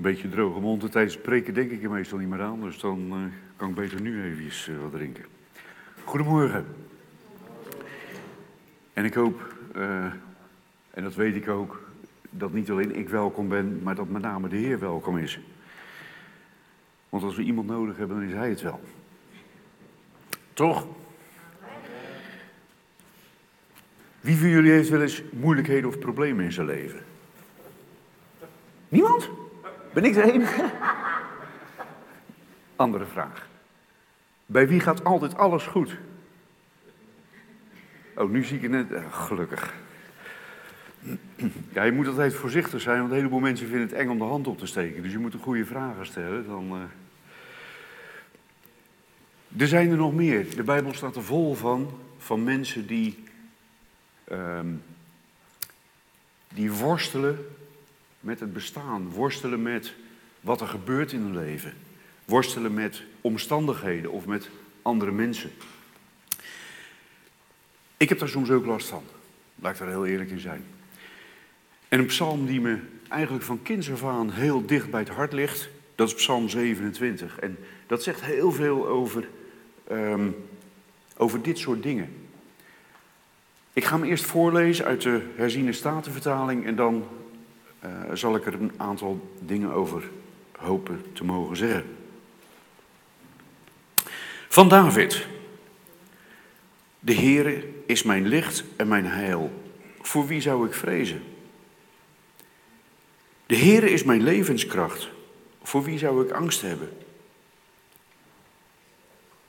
Een beetje droge mond tijdens spreken denk ik er meestal niet meer aan, dus dan uh, kan ik beter nu even uh, wat drinken. Goedemorgen. En ik hoop, uh, en dat weet ik ook, dat niet alleen ik welkom ben, maar dat met name de Heer welkom is. Want als we iemand nodig hebben, dan is Hij het wel. Toch? Wie van jullie heeft wel eens moeilijkheden of problemen in zijn leven? Niemand? Ben ik de enige? Andere vraag. Bij wie gaat altijd alles goed? Oh, nu zie ik het net. Eh, gelukkig. Ja, je moet altijd voorzichtig zijn, want een heleboel mensen vinden het eng om de hand op te steken. Dus je moet de goede vragen stellen. Dan, uh... Er zijn er nog meer. De Bijbel staat er vol van, van mensen die, um, die worstelen met het bestaan, worstelen met wat er gebeurt in hun leven, worstelen met omstandigheden of met andere mensen. Ik heb daar soms ook last van, laat ik daar heel eerlijk in zijn. En een psalm die me eigenlijk van kinds af aan heel dicht bij het hart ligt, dat is Psalm 27. En dat zegt heel veel over, um, over dit soort dingen. Ik ga hem eerst voorlezen uit de herziene statenvertaling en dan uh, zal ik er een aantal dingen over hopen te mogen zeggen. Van David. De Heere is mijn licht en mijn heil. Voor wie zou ik vrezen? De Heere is mijn levenskracht. Voor wie zou ik angst hebben?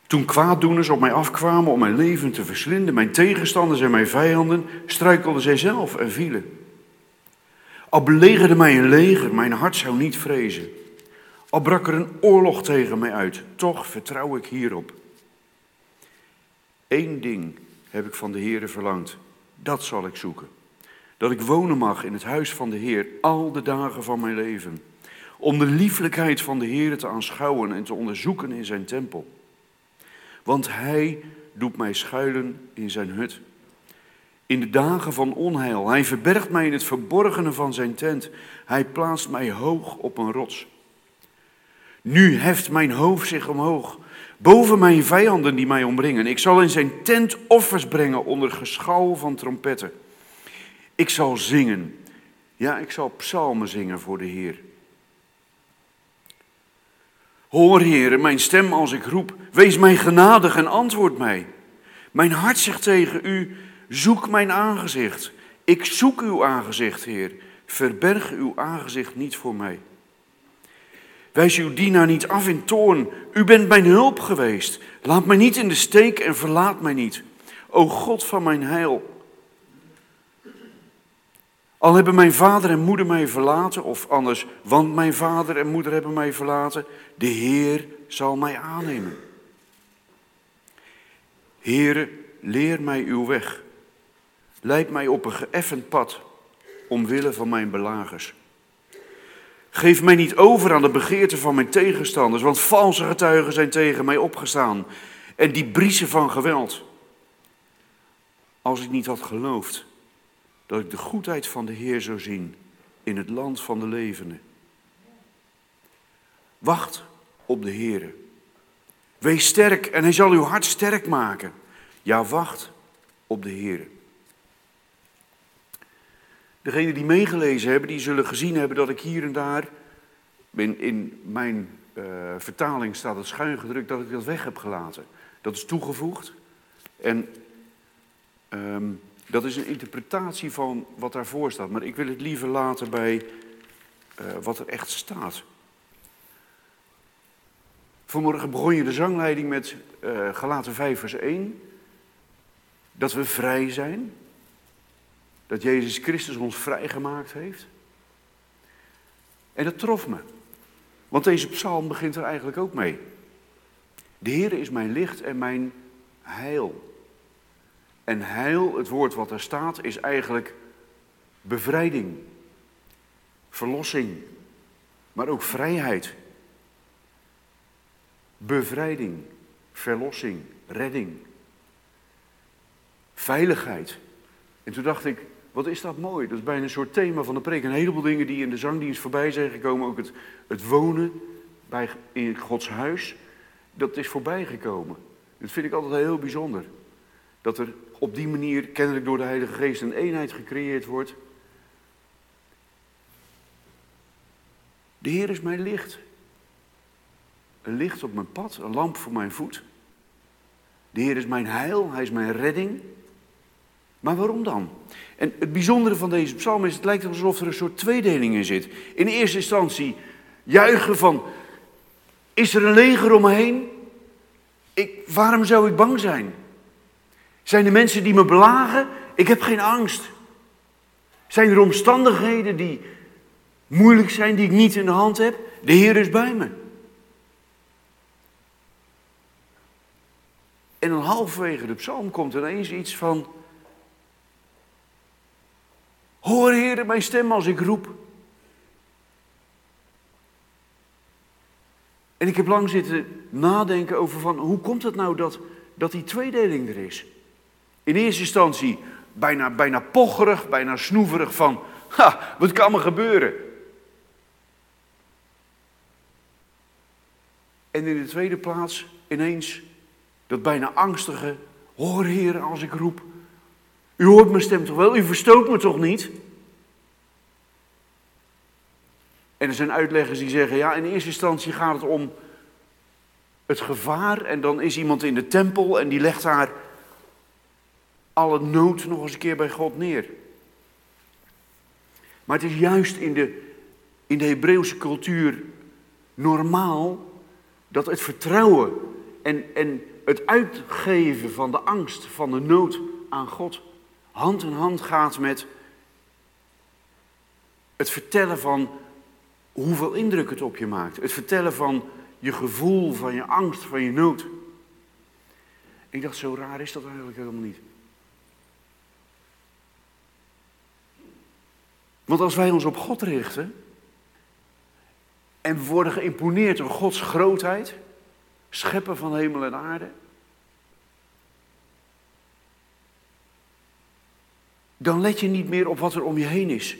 Toen kwaaddoeners op mij afkwamen om mijn leven te verslinden, mijn tegenstanders en mijn vijanden, struikelden zij zelf en vielen. Al belegerde mij een leger, mijn hart zou niet vrezen. Al brak er een oorlog tegen mij uit, toch vertrouw ik hierop. Eén ding heb ik van de Heere verlangd, dat zal ik zoeken. Dat ik wonen mag in het huis van de Heer al de dagen van mijn leven. Om de lieflijkheid van de Heer te aanschouwen en te onderzoeken in zijn tempel. Want hij doet mij schuilen in zijn hut in de dagen van onheil. Hij verbergt mij in het verborgene van zijn tent. Hij plaatst mij hoog op een rots. Nu heft mijn hoofd zich omhoog, boven mijn vijanden die mij omringen. Ik zal in zijn tent offers brengen onder geschal van trompetten. Ik zal zingen. Ja, ik zal psalmen zingen voor de Heer. Hoor, Heer, mijn stem als ik roep. Wees mij genadig en antwoord mij. Mijn hart zegt tegen u, Zoek mijn aangezicht. Ik zoek uw aangezicht, Heer. Verberg uw aangezicht niet voor mij. Wijs uw dienaar niet af in toorn. U bent mijn hulp geweest. Laat mij niet in de steek en verlaat mij niet. O God van mijn heil. Al hebben mijn vader en moeder mij verlaten, of anders, want mijn vader en moeder hebben mij verlaten, de Heer zal mij aannemen. Heere, leer mij uw weg. Leid mij op een geëffend pad, omwille van mijn belagers. Geef mij niet over aan de begeerten van mijn tegenstanders, want valse getuigen zijn tegen mij opgestaan en die briesen van geweld. Als ik niet had geloofd dat ik de goedheid van de Heer zou zien in het land van de levenden. Wacht op de Heer. Wees sterk en hij zal uw hart sterk maken. Ja, wacht op de Heer. Degenen die meegelezen hebben, die zullen gezien hebben dat ik hier en daar, in, in mijn uh, vertaling staat het schuin gedrukt, dat ik dat weg heb gelaten. Dat is toegevoegd. En um, dat is een interpretatie van wat daarvoor staat. Maar ik wil het liever laten bij uh, wat er echt staat. Vanmorgen begon je de zangleiding met uh, Galaten 5 vers 1. Dat we vrij zijn dat Jezus Christus ons vrijgemaakt heeft. En dat trof me. Want deze psalm begint er eigenlijk ook mee. De Heer is mijn licht en mijn heil. En heil, het woord wat er staat, is eigenlijk bevrijding, verlossing, maar ook vrijheid. Bevrijding, verlossing, redding, veiligheid. En toen dacht ik, wat is dat mooi. Dat is bijna een soort thema van de preek. Een heleboel dingen die in de zangdienst voorbij zijn gekomen. Ook het, het wonen bij, in Gods huis. Dat is voorbij gekomen. Dat vind ik altijd heel bijzonder. Dat er op die manier, kennelijk door de Heilige Geest, een eenheid gecreëerd wordt. De Heer is mijn licht. Een licht op mijn pad, een lamp voor mijn voet. De Heer is mijn heil, Hij is mijn redding. Maar waarom dan? En het bijzondere van deze psalm is, het lijkt alsof er een soort tweedeling in zit. In eerste instantie juichen van, is er een leger om me heen? Ik, waarom zou ik bang zijn? Zijn er mensen die me belagen? Ik heb geen angst. Zijn er omstandigheden die moeilijk zijn, die ik niet in de hand heb? De Heer is bij me. En dan halverwege de psalm komt ineens iets van, Hoor, Heer, mijn stem als ik roep. En ik heb lang zitten nadenken over van hoe komt het nou dat, dat die tweedeling er is? In eerste instantie bijna, bijna pocherig, bijna snoeverig van, ha, wat kan me gebeuren? En in de tweede plaats ineens dat bijna angstige, hoor Heer als ik roep. U hoort mijn stem toch wel? U verstoot me toch niet? En er zijn uitleggers die zeggen, ja, in eerste instantie gaat het om het gevaar. En dan is iemand in de tempel en die legt daar alle nood nog eens een keer bij God neer. Maar het is juist in de, in de Hebreeuwse cultuur normaal dat het vertrouwen en, en het uitgeven van de angst, van de nood aan God hand in hand gaat met het vertellen van hoeveel indruk het op je maakt. Het vertellen van je gevoel, van je angst, van je nood. Ik dacht, zo raar is dat eigenlijk helemaal niet. Want als wij ons op God richten en we worden geïmponeerd door Gods grootheid, schepper van hemel en aarde, dan let je niet meer op wat er om je heen is.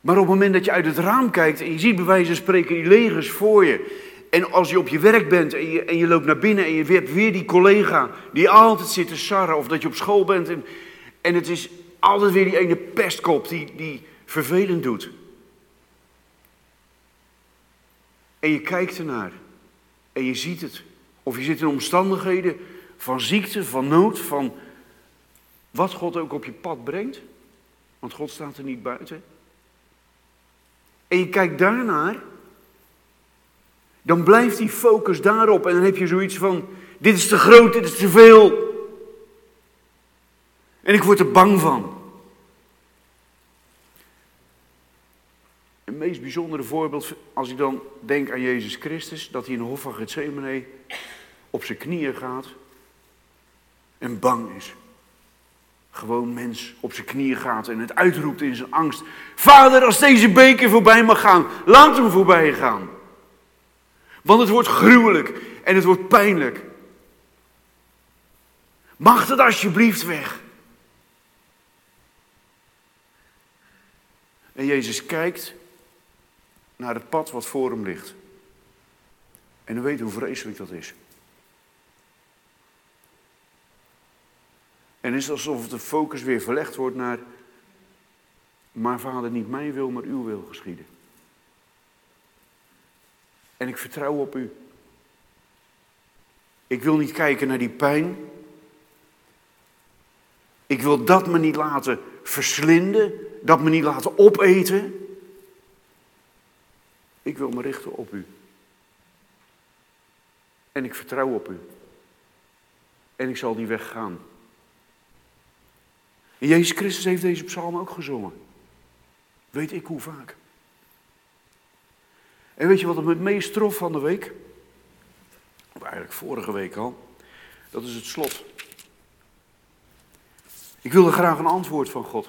Maar op het moment dat je uit het raam kijkt en je ziet bij wijze van spreken die legers voor je. En als je op je werk bent en je, en je loopt naar binnen en je hebt weer die collega die altijd zit te sarren. Of dat je op school bent en, en het is altijd weer die ene pestkop die, die vervelend doet. En je kijkt ernaar en je ziet het. Of je zit in omstandigheden van ziekte, van nood, van wat God ook op je pad brengt. Want God staat er niet buiten. En je kijkt daarnaar. Dan blijft die focus daarop. En dan heb je zoiets van: dit is te groot, dit is te veel. En ik word er bang van. Het meest bijzondere voorbeeld, als ik dan denk aan Jezus Christus, dat hij in de hof van Gethsemane op zijn knieën gaat en bang is gewoon mens op zijn knieën gaat en het uitroept in zijn angst. Vader, als deze beker voorbij mag gaan, laat hem voorbij gaan. Want het wordt gruwelijk en het wordt pijnlijk. Mag het alsjeblieft weg? En Jezus kijkt naar het pad wat voor hem ligt. En hij weet hoe vreselijk dat is. En het is alsof de focus weer verlegd wordt naar, maar vader, niet mijn wil, maar uw wil geschieden. En ik vertrouw op u. Ik wil niet kijken naar die pijn. Ik wil dat me niet laten verslinden, dat me niet laten opeten. Ik wil me richten op u. En ik vertrouw op u. En ik zal die weg gaan. En Jezus Christus heeft deze psalm ook gezongen. Weet ik hoe vaak. En weet je wat het meest trof van de week? Of eigenlijk vorige week al. Dat is het slot. Ik wilde graag een antwoord van God.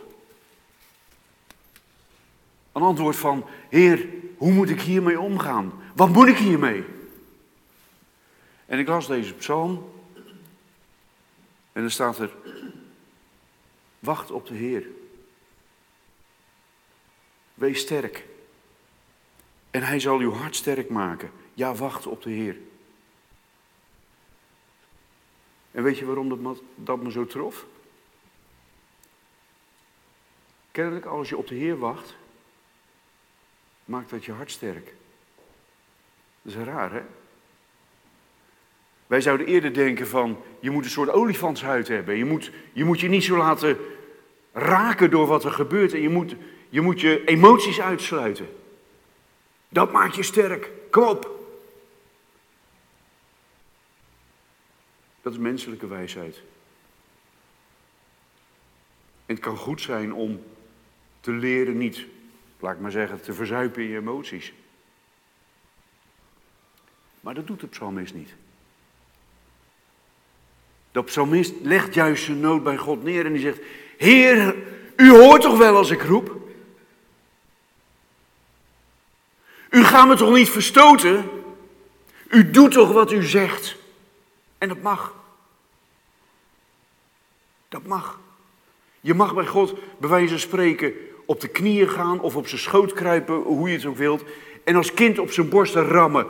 Een antwoord van, Heer, hoe moet ik hiermee omgaan? Wat moet ik hiermee? En ik las deze psalm. En dan staat er, Wacht op de Heer. Wees sterk. En hij zal uw hart sterk maken. Ja, wacht op de Heer. En weet je waarom dat me, zo trof? Kennelijk, als je op de Heer wacht, maakt dat je hart sterk. Dat is raar, hè? Wij zouden eerder denken van, je moet een soort olifantshuid hebben. Je moet, je moet je niet zo laten raken door wat er gebeurt. En je moet, je moet je emoties uitsluiten. Dat maakt je sterk. Kom op. Dat is menselijke wijsheid. En het kan goed zijn om te leren niet, laat ik maar zeggen, te verzuipen in je emoties. Maar dat doet de psalmist niet. De psalmist legt juist zijn nood bij God neer en die zegt: Heer, u hoort toch wel als ik roep? U gaat me toch niet verstoten? U doet toch wat u zegt? En dat mag. Dat mag. Je mag bij God, bij wijze van spreken, op de knieën gaan of op zijn schoot kruipen, hoe je het ook wilt. En als kind op zijn borsten rammen.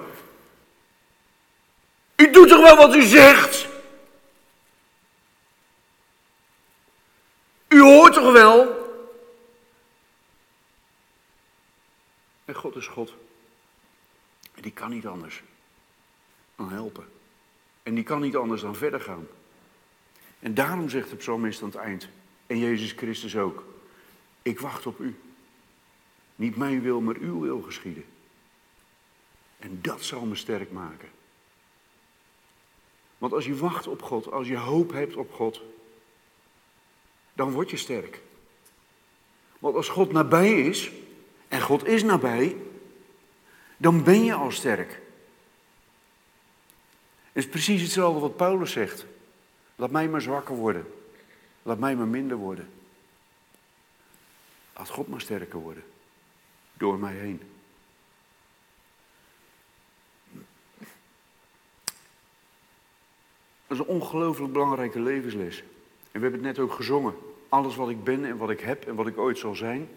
U doet toch wel wat u zegt? U hoort toch wel? En God is God. En die kan niet anders dan helpen. En die kan niet anders dan verder gaan. En daarom zegt de psalmist aan het eind, en Jezus Christus ook, ik wacht op u. Niet mijn wil, maar uw wil geschieden. En dat zal me sterk maken. Want als je wacht op God, als je hoop hebt op God, dan word je sterk. Want als God nabij is, en God is nabij, dan ben je al sterk. Het is precies hetzelfde wat Paulus zegt. Laat mij maar zwakker worden. Laat mij maar minder worden. Laat God maar sterker worden. Door mij heen. Dat is een ongelooflijk belangrijke levensles. En we hebben het net ook gezongen. Alles wat ik ben en wat ik heb en wat ik ooit zal zijn,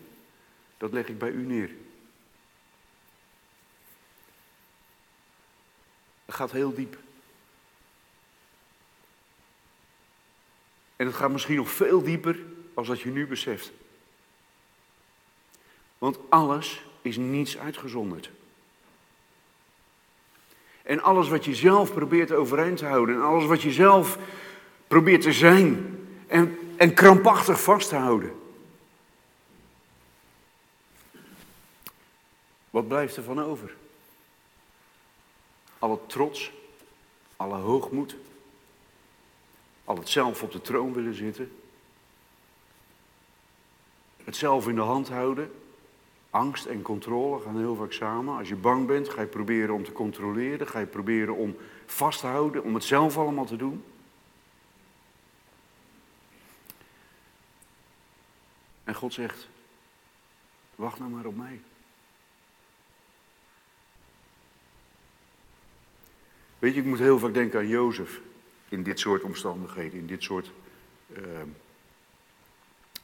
dat leg ik bij u neer. Het gaat heel diep. En het gaat misschien nog veel dieper als dat je nu beseft. Want alles is niets uitgezonderd. En alles wat je zelf probeert overeind te houden en alles wat je zelf probeert te zijn en, en krampachtig vast te houden. Wat blijft er van over? Alle trots, alle hoogmoed, al het zelf op de troon willen zitten. Het zelf in de hand houden. Angst en controle gaan heel vaak samen. Als je bang bent, ga je proberen om te controleren. Ga je proberen om vast te houden, om het zelf allemaal te doen. En God zegt, wacht nou maar op mij. Weet je, ik moet heel vaak denken aan Jozef in dit soort omstandigheden, in dit soort uh,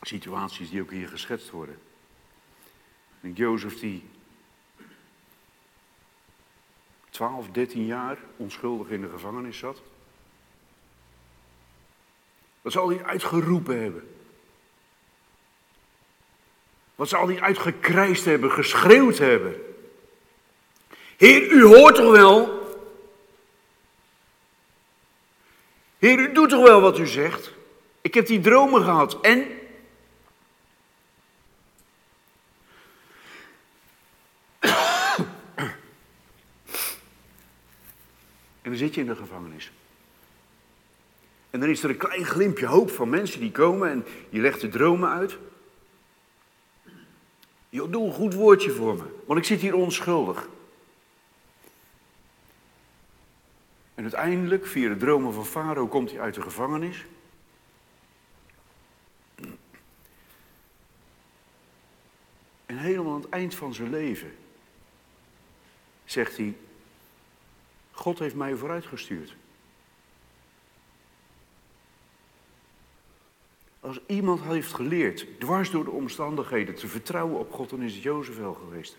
situaties die ook hier geschetst worden. En Jozef die 12, 13 jaar onschuldig in de gevangenis zat. Wat zal hij uitgeroepen hebben? Wat zal hij uitgekrijsd hebben, geschreeuwd hebben? Heer, u hoort toch wel Heer, u doet toch wel wat u zegt? Ik heb die dromen gehad. En? En dan zit je in de gevangenis. En dan is er een klein glimpje hoop van mensen die komen en je legt de dromen uit. Je doe een goed woordje voor me, want ik zit hier onschuldig. En uiteindelijk, via de dromen van Farao, komt hij uit de gevangenis. En helemaal aan het eind van zijn leven zegt hij: God heeft mij vooruitgestuurd. Als iemand heeft geleerd, dwars door de omstandigheden, te vertrouwen op God, dan is het Jozef wel geweest.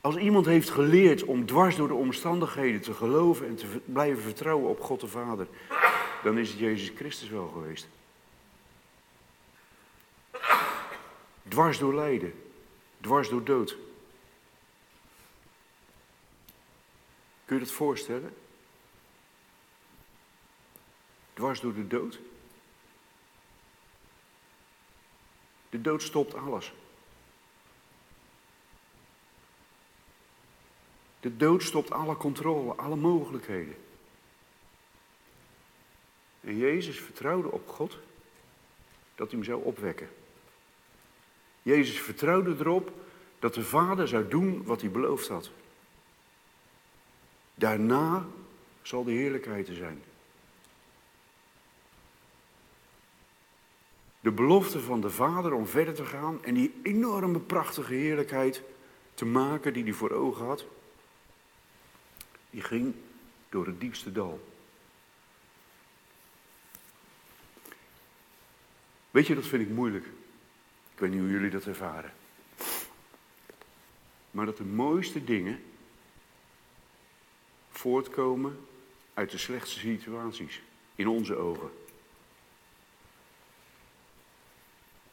Als iemand heeft geleerd om dwars door de omstandigheden te geloven en te blijven vertrouwen op God de Vader, dan is het Jezus Christus wel geweest. Dwars door lijden, dwars door dood. Kun je dat voorstellen? Dwars door de dood. De dood stopt alles. De dood stopt alle controle, alle mogelijkheden. En Jezus vertrouwde op God dat hij hem zou opwekken. Jezus vertrouwde erop dat de Vader zou doen wat hij beloofd had. Daarna zal de heerlijkheid er zijn. De belofte van de Vader om verder te gaan en die enorme prachtige heerlijkheid te maken die hij voor ogen had, die ging door het diepste dal. Weet je, dat vind ik moeilijk. Ik weet niet hoe jullie dat ervaren. Maar dat de mooiste dingen voortkomen uit de slechtste situaties in onze ogen.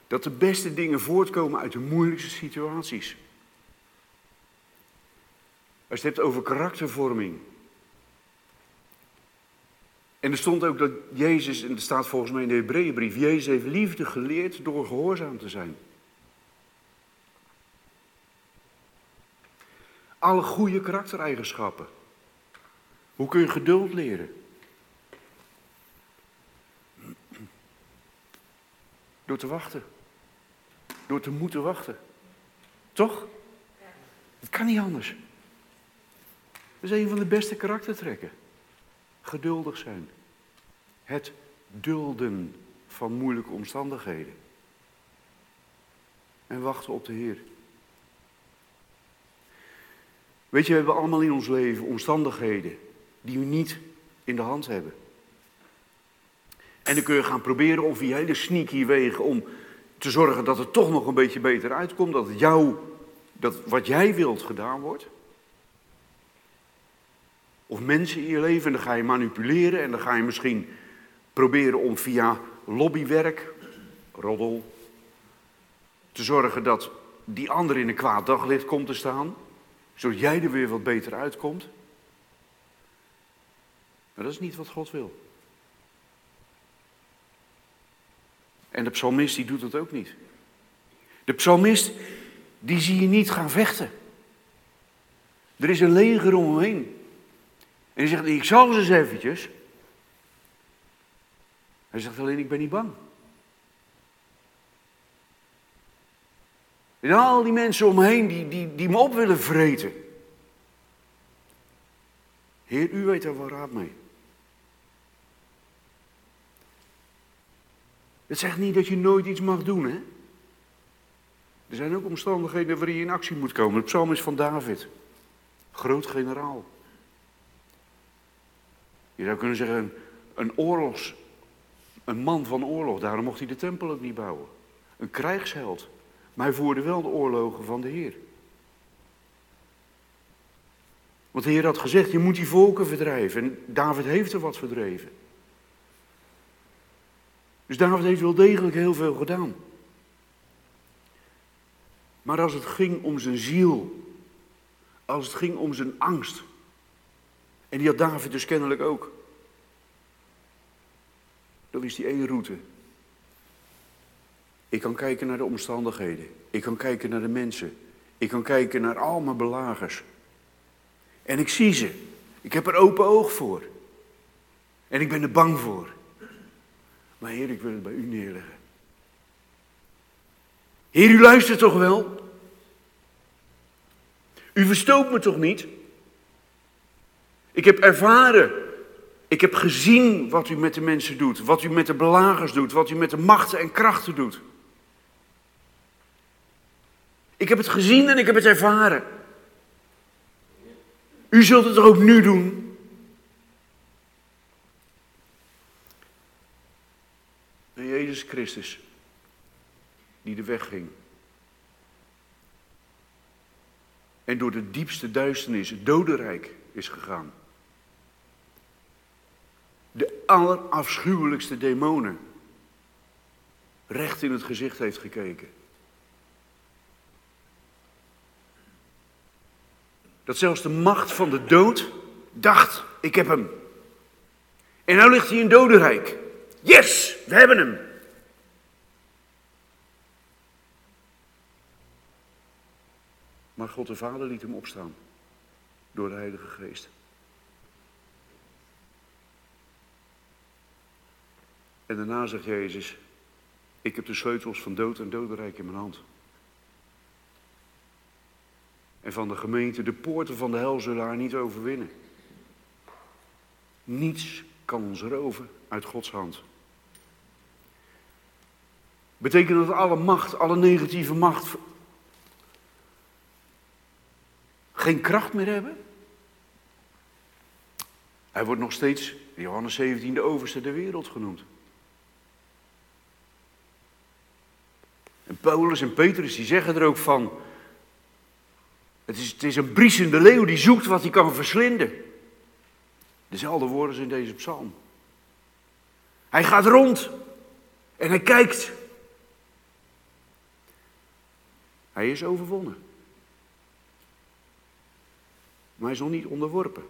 Dat de beste dingen voortkomen uit de moeilijkste situaties. Als je het hebt over karaktervorming. En er stond ook dat Jezus, en dat staat volgens mij in de Hebreeënbrief, Jezus heeft liefde geleerd door gehoorzaam te zijn. Alle goede karaktereigenschappen. Hoe kun je geduld leren? Door te wachten. Door te moeten wachten. Toch? Het kan niet anders. Dat is een van de beste karaktertrekken. Geduldig zijn. Het dulden van moeilijke omstandigheden. En wachten op de Heer. Weet je, we hebben allemaal in ons leven omstandigheden die we niet in de hand hebben. En dan kun je gaan proberen om via hele sneaky wegen om te zorgen dat het toch nog een beetje beter uitkomt. Dat, jou, dat wat jij wilt gedaan wordt. Of mensen in je leven, en dan ga je manipuleren en dan ga je misschien proberen om via lobbywerk, roddel, te zorgen dat die ander in een kwaad daglicht komt te staan, zodat jij er weer wat beter uitkomt. Maar dat is niet wat God wil. En de psalmist die doet dat ook niet. De psalmist die zie je niet gaan vechten. Er is een leger om hem heen. En hij zegt, ik zal ze eens eventjes. Hij zegt alleen, ik ben niet bang. En al die mensen om me heen die, die, die me op willen vreten. Heer, u weet er wel raad mee. Het zegt niet dat je nooit iets mag doen, hè? Er zijn ook omstandigheden waarin je in actie moet komen. Het psalm is van David, groot generaal. Je zou kunnen zeggen, een oorlogs, een man van oorlog, daarom mocht hij de tempel ook niet bouwen. Een krijgsheld, maar hij voerde wel de oorlogen van de Heer. Want de Heer had gezegd, je moet die volken verdrijven. En David heeft er wat verdreven. Dus David heeft wel degelijk heel veel gedaan. Maar als het ging om zijn ziel, als het ging om zijn angst, en die had David dus kennelijk ook, dan is die één route. Ik kan kijken naar de omstandigheden, ik kan kijken naar de mensen, ik kan kijken naar al mijn belagers. En ik zie ze, ik heb er open oog voor. En ik ben er bang voor. Maar Heer, ik wil het bij u neerleggen. Heer, u luistert toch wel? U verstoopt me toch niet? Ik heb ervaren, ik heb gezien wat u met de mensen doet, wat u met de belagers doet, wat u met de machten en krachten doet. Ik heb het gezien en ik heb het ervaren. U zult het er ook nu doen. Christus die de weg ging. En door de diepste duisternis, het dodenrijk, is gegaan. De allerafschuwelijkste demonen recht in het gezicht heeft gekeken. Dat zelfs de macht van de dood dacht, ik heb hem. En nu ligt hij in dodenrijk. Yes, we hebben hem. Maar God de Vader liet hem opstaan door de Heilige Geest. En daarna zegt Jezus, ik heb de sleutels van dood en dodenrijk in mijn hand. En van de gemeente, de poorten van de hel zullen haar niet overwinnen. Niets kan ons roven uit Gods hand. Betekent dat alle macht, alle negatieve macht geen kracht meer hebben? Hij wordt nog steeds, Johannes 17, de overste der wereld genoemd. En Paulus en Petrus die zeggen er ook van, het is, het is een briesende leeuw die zoekt wat hij kan verslinden. Dezelfde woorden zijn in deze psalm. Hij gaat rond en hij kijkt. Hij is overwonnen. Maar hij is nog niet onderworpen.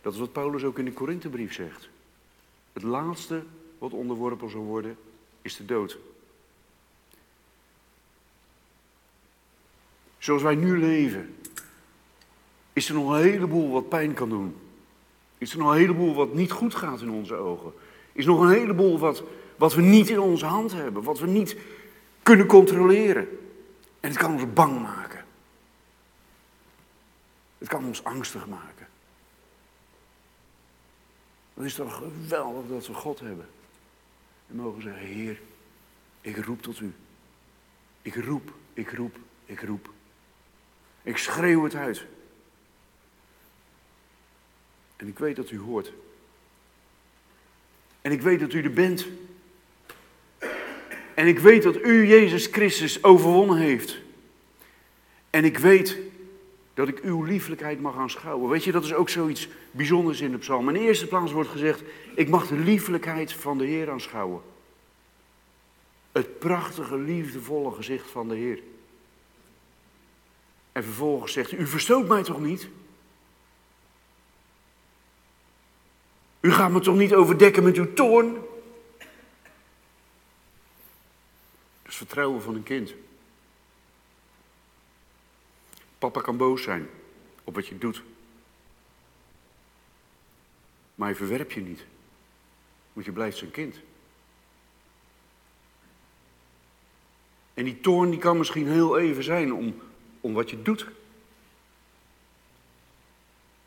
Dat is wat Paulus ook in de Korinthebrief zegt. Het laatste wat onderworpen zal worden is de dood. Zoals wij nu leven, is er nog een heleboel wat pijn kan doen. Is er nog een heleboel wat niet goed gaat in onze ogen. Is nog een heleboel wat, wat we niet in onze hand hebben, wat we niet kunnen controleren. En het kan ons bang maken. Het kan ons angstig maken. Dan is toch geweldig dat we God hebben. En mogen zeggen, Heer, ik roep tot u. Ik roep, ik roep, ik roep. Ik schreeuw het uit. En ik weet dat u hoort. En ik weet dat u er bent. En ik weet dat u Jezus Christus overwonnen heeft. En ik weet dat ik uw lieflijkheid mag aanschouwen. Weet je, dat is ook zoiets bijzonders in de psalm. In de eerste plaats wordt gezegd, ik mag de lieflijkheid van de Heer aanschouwen. Het prachtige, liefdevolle gezicht van de Heer. En vervolgens zegt u, u verstoot mij toch niet? U gaat me toch niet overdekken met uw toorn? Dat is vertrouwen van een kind. Papa kan boos zijn op wat je doet. Maar hij verwerp je niet. Want je blijft zijn kind. En die toorn die kan misschien heel even zijn om om wat je doet.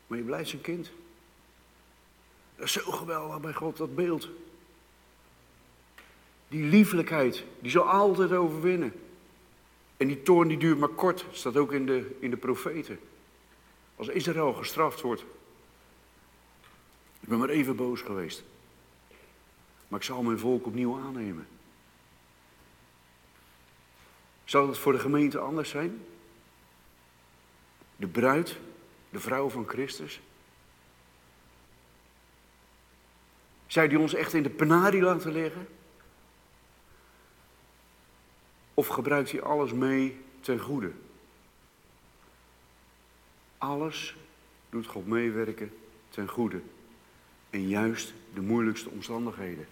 Maar je blijft zijn kind. Dat is zo geweldig bij God, dat beeld. Die liefelijkheid, die zal altijd overwinnen. En die toorn die duurt maar kort, staat ook in de, in de profeten. Als Israël gestraft wordt. Ik ben maar even boos geweest. Maar ik zal mijn volk opnieuw aannemen. Zal het voor de gemeente anders zijn? De bruid, de vrouw van Christus. Zou die ons echt in de penarie laten liggen? Of gebruikt hij alles mee ten goede? Alles doet God meewerken ten goede. En juist de moeilijkste omstandigheden.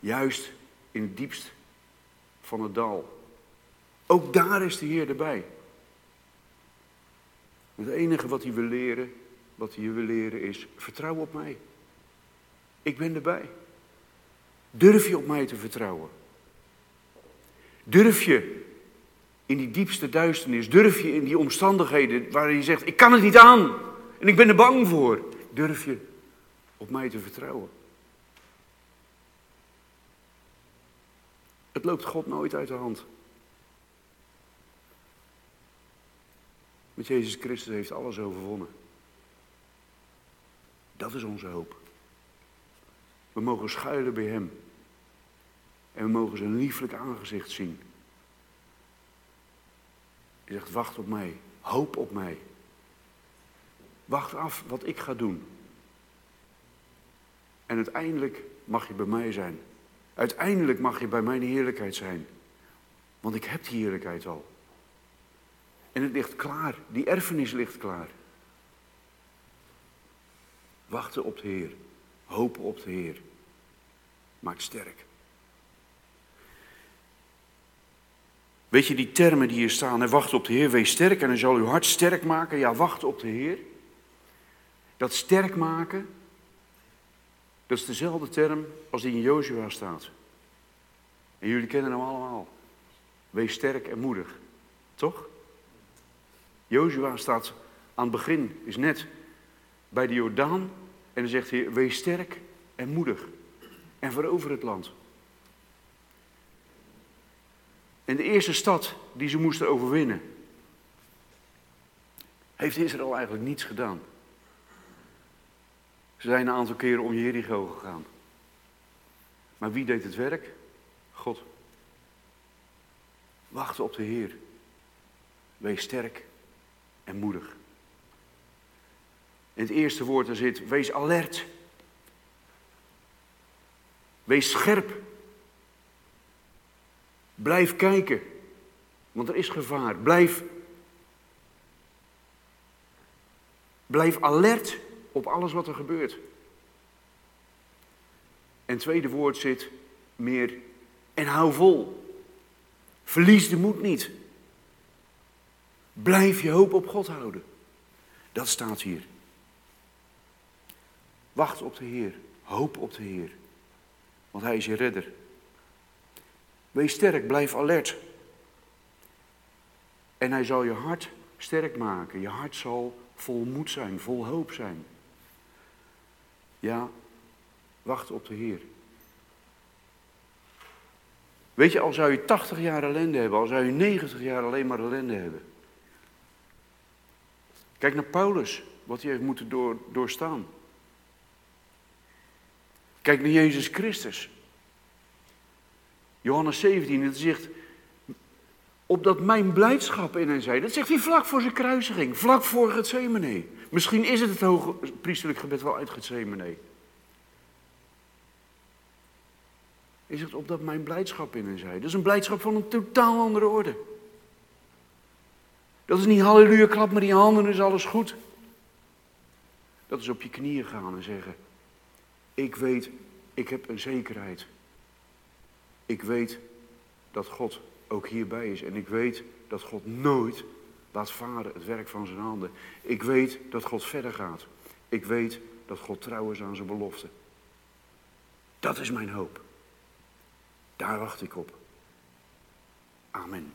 Juist in het diepst van het dal. Ook daar is de Heer erbij. Het enige wat hij wil leren, wat hij wil leren is, vertrouw op mij. Ik ben erbij. Durf je op mij te vertrouwen? Durf je in die diepste duisternis, durf je in die omstandigheden waar je zegt, ik kan het niet aan en ik ben er bang voor, durf je op mij te vertrouwen? Het loopt God nooit uit de hand. Met Jezus Christus heeft alles overwonnen. Dat is onze hoop. We mogen schuilen bij Hem. En we mogen zijn lieflijk aangezicht zien. Je zegt, wacht op mij, hoop op mij. Wacht af wat ik ga doen. En uiteindelijk mag je bij mij zijn. Uiteindelijk mag je bij mijn heerlijkheid zijn. Want ik heb die heerlijkheid al. En het ligt klaar, die erfenis ligt klaar. Wachten op de Heer, hopen op de Heer, maakt sterk. Weet je, die termen die hier staan, hè, wacht op de Heer, wees sterk en hij zal uw hart sterk maken. Ja, wacht op de Heer. Dat sterk maken, dat is dezelfde term als die in Jozua staat. En jullie kennen hem allemaal. Wees sterk en moedig. Toch? Jozua staat aan het begin, is net bij de Jordaan. En dan zegt hij, wees sterk en moedig. En verover het land. En de eerste stad die ze moesten overwinnen, heeft Israël eigenlijk niets gedaan. Ze zijn een aantal keren om Jericho gegaan. Maar wie deed het werk? God. Wacht op de Heer. Wees sterk en moedig. In het eerste woord er zit, wees alert. Wees scherp. Blijf kijken, want er is gevaar. Blijf, blijf alert op alles wat er gebeurt. En het tweede woord zit meer en hou vol. Verlies de moed niet. Blijf je hoop op God houden. Dat staat hier. Wacht op de Heer. Hoop op de Heer. Want Hij is je redder. Wees sterk, blijf alert. En Hij zal je hart sterk maken. Je hart zal vol moed zijn, vol hoop zijn. Ja, wacht op de Heer. Weet je, al zou je 80 jaar ellende hebben, al zou je 90 jaar alleen maar ellende hebben. Kijk naar Paulus, wat hij heeft moeten door, doorstaan. Kijk naar Jezus Christus. Johannes 17, het zegt, opdat mijn blijdschap in hen zij. Dat zegt hij vlak voor zijn kruisiging, vlak voor het Gethsemane. Misschien is het het hoge priesterlijk gebed wel uit Gethsemane. Hij zegt, opdat mijn blijdschap in hen zij. Dat is een blijdschap van een totaal andere orde. Dat is niet halleluja, klap met die handen, is alles goed. Dat is op je knieën gaan en zeggen, ik weet, ik heb een zekerheid. Ik weet dat God ook hierbij is. En ik weet dat God nooit laat varen het werk van zijn handen. Ik weet dat God verder gaat. Ik weet dat God trouw is aan zijn belofte. Dat is mijn hoop. Daar wacht ik op. Amen.